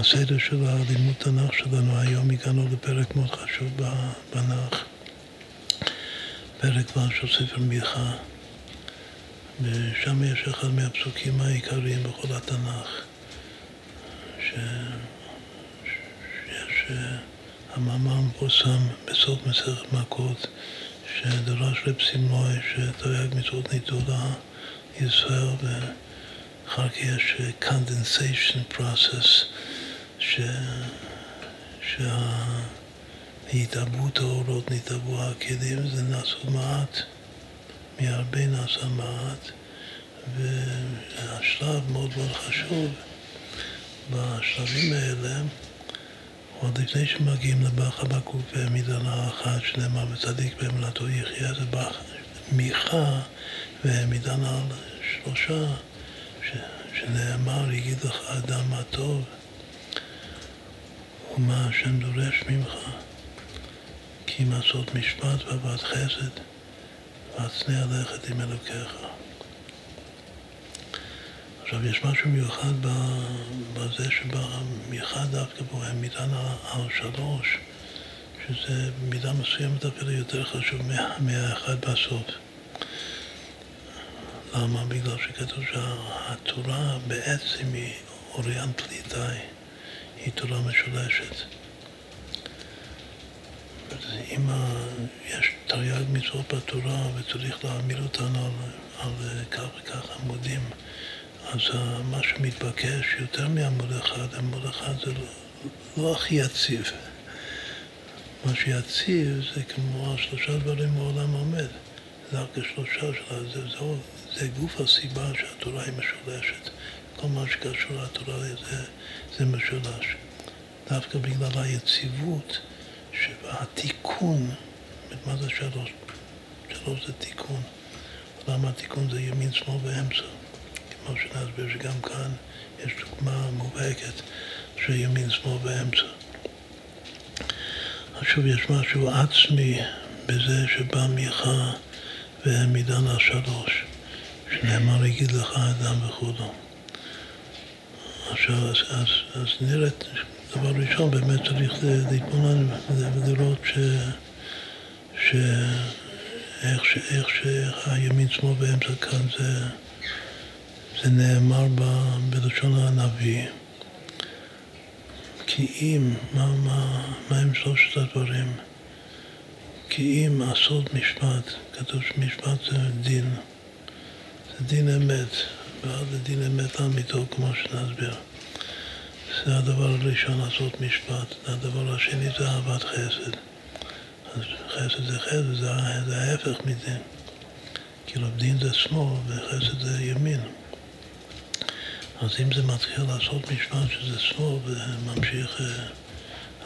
הסדר של הלימוד תנ"ך שלנו, היום הגענו לפרק מאוד חשוב בתנ"ך, פרק ו' של ספר מיכה, ושם יש אחד מהפסוקים העיקריים בכל התנ"ך, ש... שיש המאמר מפורסם בסוף מסכת מכות, שדרש רב סימוי שתרי"ג מצוות ניתנו לישראל ואחר כך יש condensation process ש... שהתאבות האורות, נתאבו הכלים, זה נעשו מעט, מהרבה נעשה מעט והשלב מאוד מאוד חשוב בשלבים האלה עוד לפני שמגיעים לבא חבקוק והעמידה אחת שנאמר וצדיק באמונתו יחיה זה מיכה והעמידה על שלושה ש, שנאמר יגיד לך אדם מה טוב ומה השם דורש ממך כי אם עשות משפט ועבד חסד והצנע לכת עם אלוקיך עכשיו, יש משהו מיוחד בזה שבמיוחד דווקא בו הם מידה על שלוש, שזה מידה מסוימת אפילו יותר חשוב מהאחד בסוף. למה? בגלל שכתוב שהתורה בעצם היא אוריינטליטאי, היא תורה משולשת. אם יש תרי"ג מצוות בתורה וצריך להעמיד אותנו על, על כך וכך עמודים, אז מה שמתבקש יותר מעמוד אחד, עמוד אחד זה לא, לא הכי יציב. מה שיציב זה כמו השלושה דברים בעולם עומד. זה רק השלושה שלה, זה, זה, זה גוף הסיבה שהתורה היא משולשת. כל מה שקשור לתורה זה, זה משולש. דווקא בגלל היציבות והתיקון, מה זה שלוש? שלוש זה תיקון. למה התיקון זה ימין, שמאל ואמצע? כמו שנסביר שגם כאן יש דוגמה מובהקת של ימין, שמאל ואמצע. שוב, יש משהו עצמי בזה שבא מיכה והעמידן על שלוש, שנאמר יגיד לך אדם וכו'. עכשיו, אז, אז, אז נראה, דבר ראשון, באמת צריך להתבונן ולראות ש... ש... איך, ש... איך שהימין, שמאל ואמצע כאן זה זה נאמר ב, בלשון הנביא. כי אם, מה, מה, מה הם שלושת הדברים? כי אם עשות משפט, כתוב שמשפט זה דין, זה דין אמת, ועד לדין אמת לאמיתו, כמו שנסביר. זה הדבר הראשון לעשות משפט, הדבר השני זה אהבת חסד. אז חסד זה חסד, זה, זה ההפך מדין. כאילו דין זה שמאל וחסד זה ימין. אז אם זה מתחיל לעשות משפט שזה שמאל וממשיך אה,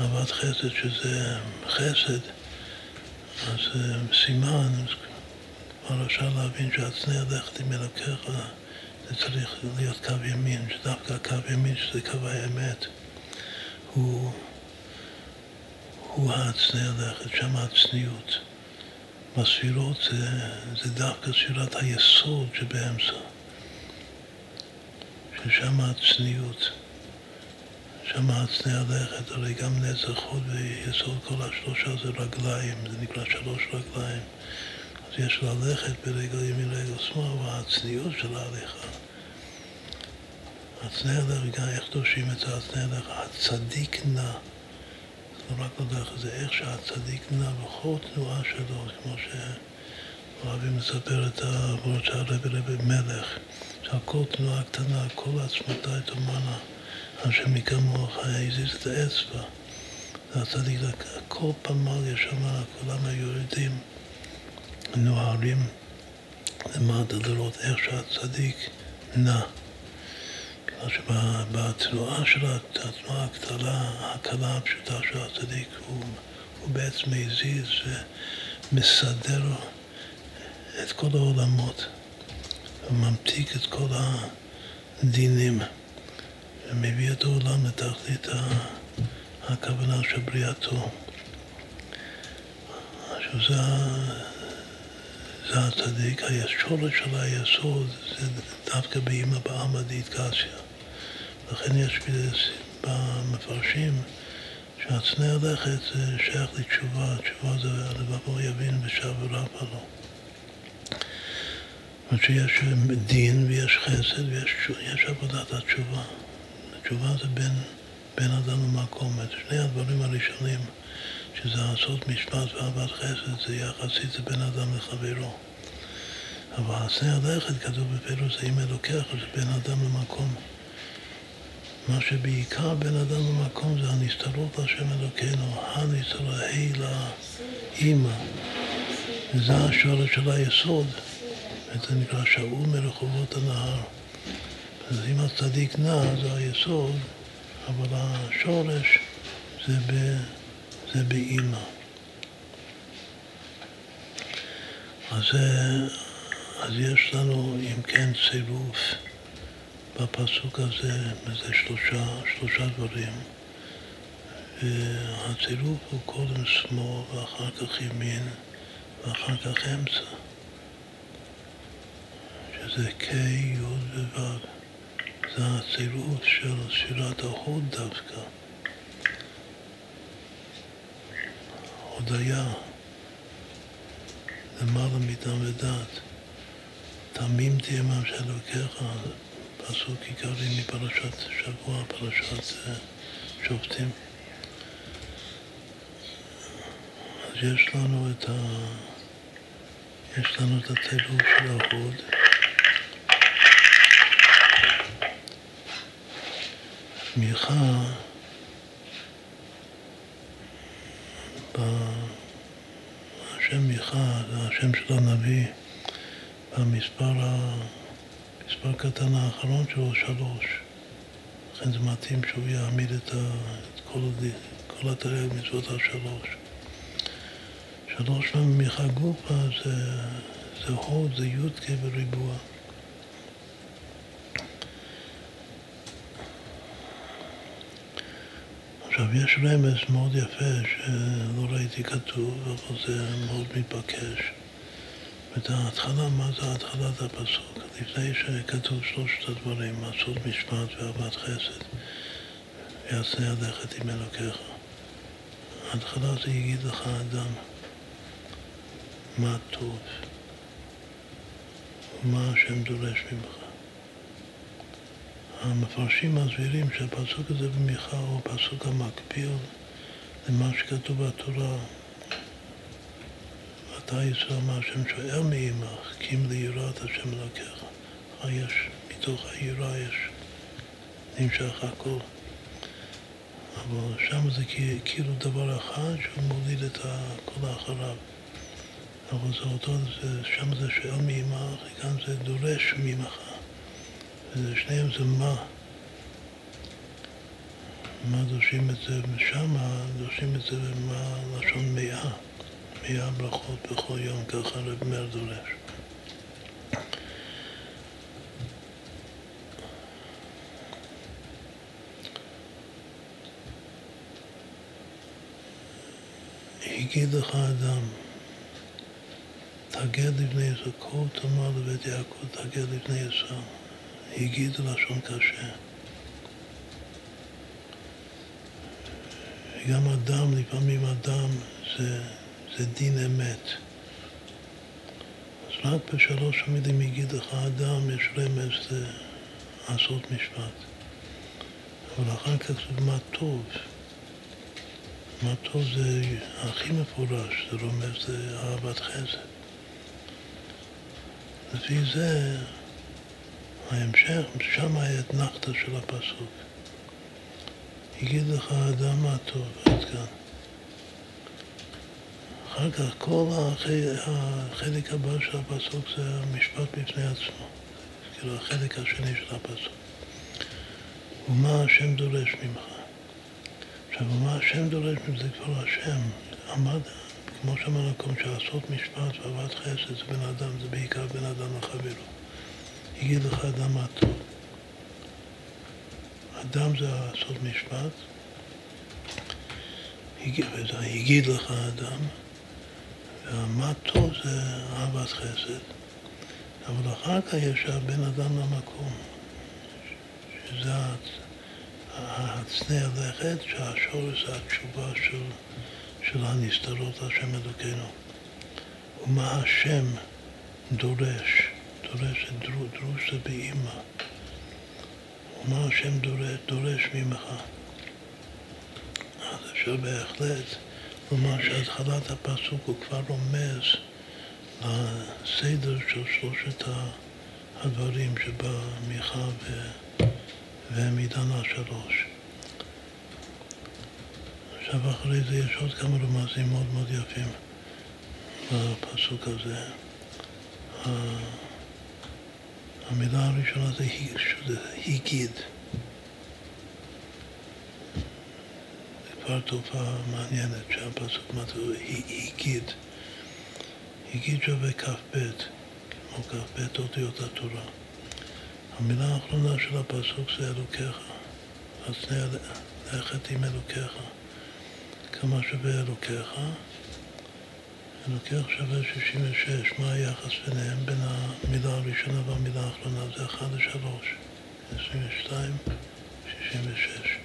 אהבת חסד שזה חסד, אז אה, סימן, כבר אפשר להבין שהצנע לכת עם אלוקיך זה צריך להיות קו ימין, שדווקא הקו ימין שזה קו האמת הוא, הוא הצנע לכת, שם הצניעות. בספירות זה, זה דווקא ספירת היסוד שבאמצע. ששם הצניעות, שם הצניע לכת, הרי גם נצח חוד ויסוד כל השלושה זה רגליים, זה נקרא שלוש רגליים. יש ללכת ברגל ימין רגל שמאל, והצניעות של ההליכה. הצניע לכת, גם איך דורשים את הצניע לכת, הצדיק נע. זה לא רק ללכת, זה איך שהצדיק נע בכל תנועה שלו, כמו שאוהבים לספר את העבוד של הרבי רבי מלך. שהכל תנועה קטנה, כל עצמתה תאמנה, השם מכמוך הזיז את האצבע. הצדיק, כל פמליה שמה, כולם היו נוהרים למטה לראות איך שהצדיק נע. בגלל שבתנועה של התנועה הקטנה, הקלה הפשוטה של הצדיק, הוא, הוא בעצם מזיז ומסדר את כל העולמות. וממתיק את כל הדינים ומביא את העולם לתכלית הכוונה של בריאתו. עכשיו זה, זה הצדיק, השורש של היסוד זה דווקא באמא בעלמא דאיטקסיה. לכן יש במפרשים שהצנע לכת זה שייך לתשובה, תשובה זה לבבו יבין ושב ורבה לו. זאת אומרת שיש דין ויש חסד ויש עבודת התשובה. תשובה זה בין, בין אדם למקום. את שני הדברים הראשונים, שזה לעשות משפט ואהבת חסד, זה יחסית זה בין אדם לחברו. אבל עשה הלכת כתוב בפירוש זה אם אלוקח, זה בין אדם למקום. מה שבעיקר בין אדם למקום זה הנסתרות להשם אלוקינו, הנסתרות, ה' לאימא. זה השורש של היסוד, וזה נקרא שאול מרחובות הנהר. אז אם הצדיק נע זה היסוד, אבל השורש זה, ב, זה באימא. אז, אז יש לנו, אם כן, צירוף בפסוק הזה, וזה שלושה, שלושה דברים. והצירוף הוא קודם שמאל ואחר כך ימין ואחר כך אמצע, שזה K, י' וו'. זה הצירוף של שירת ההוד דווקא. הודיה, למעלה מדם ודעת. תמים תהיה מה שאלוקיך, פסוק עיקרי מפרשת שבוע, פרשת אה, שופטים. אז יש לנו את ה... יש לנו את הצירוף של ההוד. מיכה השם מיכה זה השם של הנביא במספר המספר קטן האחרון שלו שלוש. לכן זה מתאים שהוא יעמיד את, ה, את כל, כל התרי"ג מצוות על שלוש. שלוש פעמים מיכה גופה זה, זה הוד, זה י"ק בריבוע עכשיו, יש רמז מאוד יפה שלא ראיתי כתוב, אבל זה מאוד מתבקש. ואת ההתחלה, מה זה התחלת הפסוק? לפני שכתוב שלושת הדברים, לעשות משפט ואהבת חסד, ויעשה הלכת עם אלוקיך. ההתחלה זה יגיד לך אדם מה טוב, ומה השם דורש ממך. המפרשים מסבירים שהפסוק הזה במיכה הוא הפסוק המקביל למה שכתוב בתורה. ואתה ישראל מה השם שואל מעמך כי אם ליראת השם אלוקיך יש, מתוך היראה יש נמשך הכל. אבל שם זה כאילו דבר אחד שהוא מוליד את הכל אחריו. אבל זה אותו, זה, שם זה שואל מעמך, וכאן זה דורש ממך שניהם זה מה. מה דורשים את זה שם, דורשים את זה במה לשון מאה. מאה ברכות בכל יום, ככה רב מאיר דורש. הגיד לך אדם, תגד לבני ישראל, כל תאמר לבית יעקב, תגד לבני ישראל. הגיד לשון קשה. גם אדם, לפעמים אדם זה, זה דין אמת. אז רק בשלוש המילים יגיד לך אדם, יש רמז לעשות משפט. אבל אחר כך זה מה טוב. מה טוב זה הכי מפורש, זה רומז, זה אהבת חסד. לפי זה ההמשך, שם האתנחתא של הפסוק. יגיד לך האדם מה טוב, עד כאן. אחר כך כל החלק הבא של הפסוק זה המשפט בפני עצמו, כאילו החלק השני של הפסוק. ומה השם דורש ממך? עכשיו, ומה השם דורש ממך זה כבר השם. עמד, כמו שאמרנו, מקום שעשות משפט ואהבת חסד זה בן אדם, זה בעיקר בן אדם לחברו. יגיד לך אדם מה טוב. אדם זה לעשות משפט, יגיד לך אדם, ומה טוב זה אהבת חסד, אבל אחר כך יש הבן אדם למקום, שזה הצנע לכת, שהשורש זה התשובה של, של הנסתרות השם אלוקינו. ומה השם דורש, דורש את דרוש זה באימא. ומה השם דורש, דורש ממך. אז אפשר בהחלט לומר שהתחלת הפסוק הוא כבר רומז לסדר של שלושת הדברים שבא מיכה ומדנה שלוש. עכשיו אחרי זה יש עוד כמה רמזים מאוד מאוד יפים בפסוק הזה. המילה הראשונה זה הגיד. זה כבר תופעה מעניינת שהפסוק מתחיל, הגיד. הגיד שווה כ"ב, כמו כ"ב אותיות התורה. המילה האחרונה של הפסוק זה אלוקיך, הצנע לכת עם אלוקיך. כמה שווה אלוקיך? אלוקיך שווה 66. מה היחס ביניהם, בין המילה הראשונה והמילה האחרונה? זה 1 ל-3. 22, 66.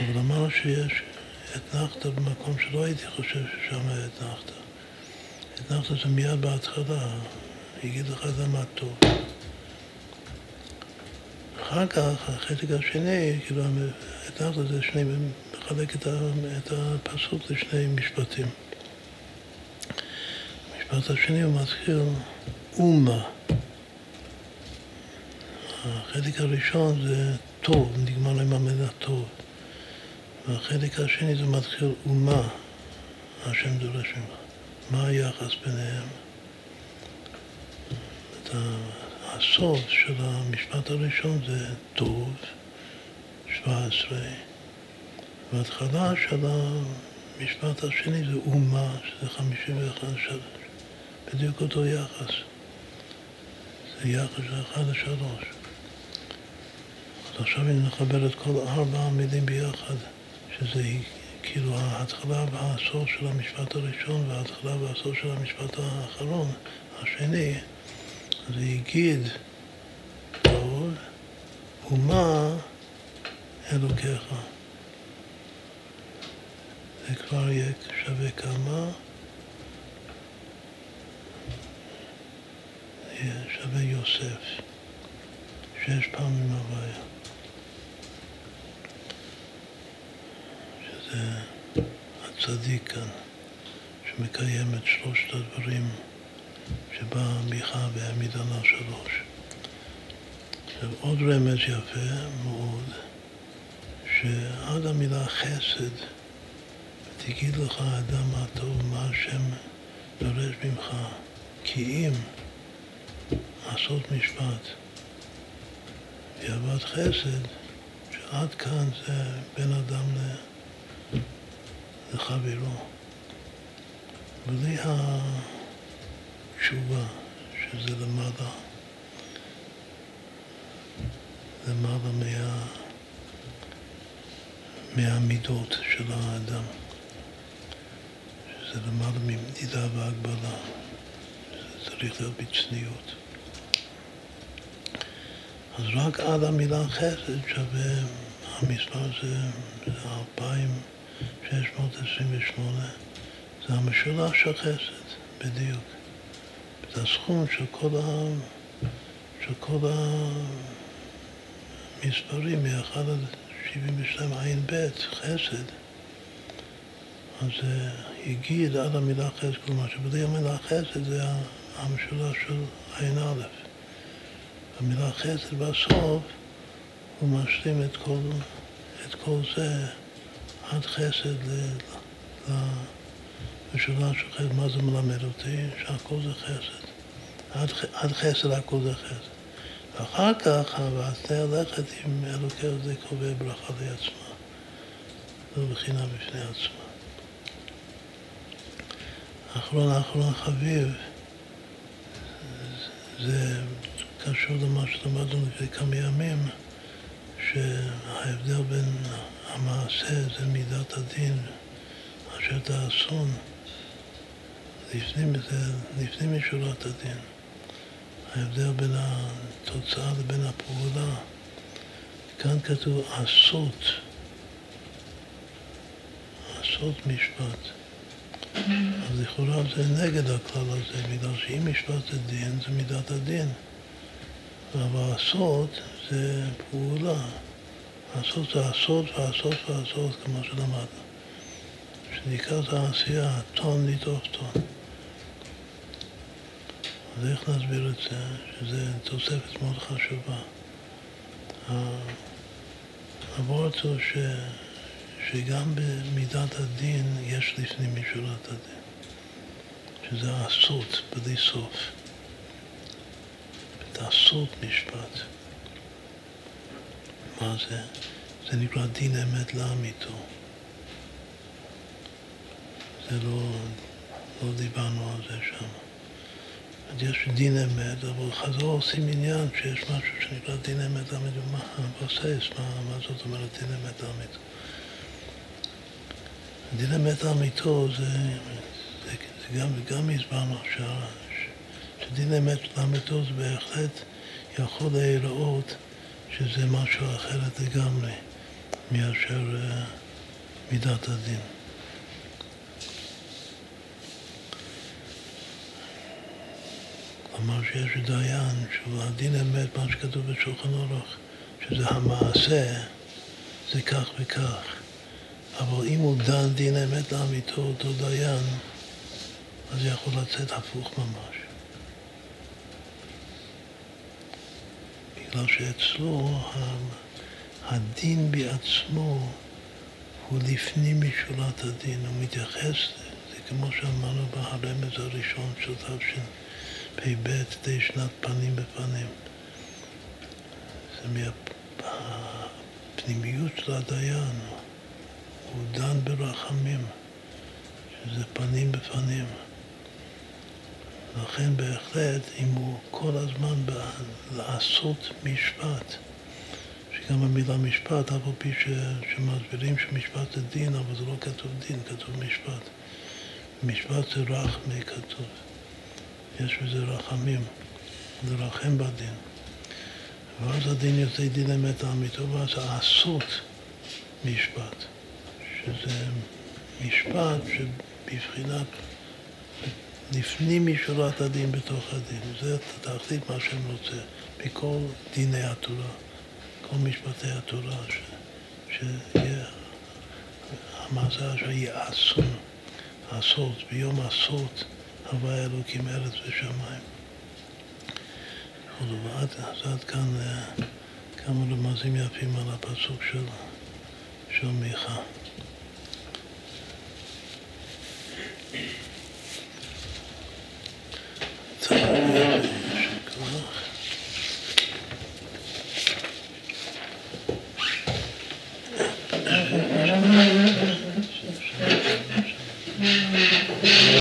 אבל אמרנו שיש אתנחתא במקום שלא הייתי חושב ששם אתנחתא. אתנחתא זה מיד בהתחלה, יגיד לך זה מה טוב. אחר כך, החלק השני, כאילו, אתנחתא זה שני, מחלק את הפסוק לשני משפטים. המשפט השני הוא מתחיל אומה. החלק הראשון זה טוב, נגמר עם המילה טוב. והחלק השני זה מתחיל אומה, השם דורש ממך. מה היחס ביניהם? את הסוף של המשפט הראשון זה טוב, 17, וההתחלה של המשפט השני זה אומה, שזה 51 שנה. בדיוק אותו יחס. זה יחס של אחד לשלוש. אז עכשיו אני מחבר את כל ארבע המילים ביחד, שזה כאילו ההתחלה והסוף של המשפט הראשון וההתחלה והסוף של המשפט האחרון, השני, זה הגיד טוב, ומה אלוקיך. זה כבר יהיה שווה כמה? שווה יוסף, שש פעמים הוויה. שזה הצדיק כאן, שמקיים את שלושת הדברים שבא מיכה והעמיד עליו שלוש. עכשיו עוד רמז יפה מאוד, שעד המילה חסד, ותגיד לך אדם הטוב מה השם דורש ממך, כי אם לעשות משפט. ואהבת חסד, שעד כאן זה בין אדם לחברו. בלי התשובה, שזה למעלה, למעלה מה, מהמידות של האדם, שזה למעלה ממדידה והגבלה, צריך להיות בצניעות. אז רק עד המילה חסד שווה, המספר זה, זה 2,628, זה המשולש של חסד, בדיוק. זה הסכום של כל, ה, של כל המספרים מ-1 עד 72 עין ב', חסד. אז זה הגיד עד המילה חסד, כלומר שבלי המילה חסד זה המשולש של עין א'. המילה חסד בסוף, הוא משלים את כל, את כל זה עד חסד למשולש של חסד. מה זה מלמד אותי? שהכל זה חסד. עד, עד חסד הכל זה חסד. ואחר כך, ועשה הלכת עם אלוקי זה קובע ברכה לעצמה. זו בחינה בפני עצמה. אחרון אחרון חביב זה קשור למה שלמדנו לפני כמה ימים, שההבדל בין המעשה זה מידת הדין אשר תעשון, לפנים, משורת הדין. ההבדל בין התוצאה לבין הפעולה. כאן כתוב עשות, עשות משפט. אז לכאורה זה נגד הכלל הזה, בגלל שאם משפט זה דין, זה מידת הדין. אבל לעשות זה פעולה. לעשות זה לעשות ולעשות ולעשות, כמו שלמדנו. שנקרא זה העשייה, טון לדאוף טון. אז איך נסביר את זה? שזה תוספת מאוד חשובה. הוורד הוא ש... שגם במידת הדין יש לפנים משורת הדין, שזה העשות בלי סוף. לעשות משפט. מה זה? זה נקרא דין אמת לאמיתו. זה לא, לא דיברנו על זה שם. יש דין אמת, אבל חז"ל עושים עניין שיש משהו שנקרא דין אמת לאמיתו. מה, בסיס, מה, מה זאת אומרת דין אמת לאמיתו? דין אמת לאמיתו זה, זה, זה גם, גם הסברנו עכשיו, שדין אמת לאמיתו זה בהחלט יכול להיראות שזה משהו אחרת לגמרי מאשר uh, מידת הדין. כלומר שיש דיין שהוא הדין אמת, מה שכתוב בשולחן אורוך, שזה המעשה, זה כך וכך. אבל אם הוא דן דין אמת לאמיתו, אותו דיין, אז זה יכול לצאת הפוך ממש. בגלל שאצלו הדין בעצמו הוא לפנים משורת הדין, הוא מתייחס, זה כמו שאמרנו בהרמז הראשון של תשפ"ב, די שנת פנים בפנים. זה מהפנימיות של הדיין, הוא דן ברחמים, שזה פנים בפנים. לכן בהחלט, אם הוא כל הזמן לעשות משפט, שגם המילה משפט, אף על פי שמסבירים שמשפט זה דין, אבל זה לא כתוב דין, כתוב משפט. משפט זה רחמי כתוב. יש בזה רחמים, לרחם בדין. ואז הדין יוצא דין אמת האמיתו, ואז לעשות משפט, שזה משפט שבבחינת לפנים משורת הדין בתוך הדין. זה תכלית מה שהם רוצה, מכל דיני התורה, כל משפטי התורה, ש, שיהיה המעשה אשר יעשון, עשות, ביום עשות הווה אלוקים ארץ ושמיים. ועד, אז עד כאן אה, כמה רמזים יפים על הפסוק של, של מיכה.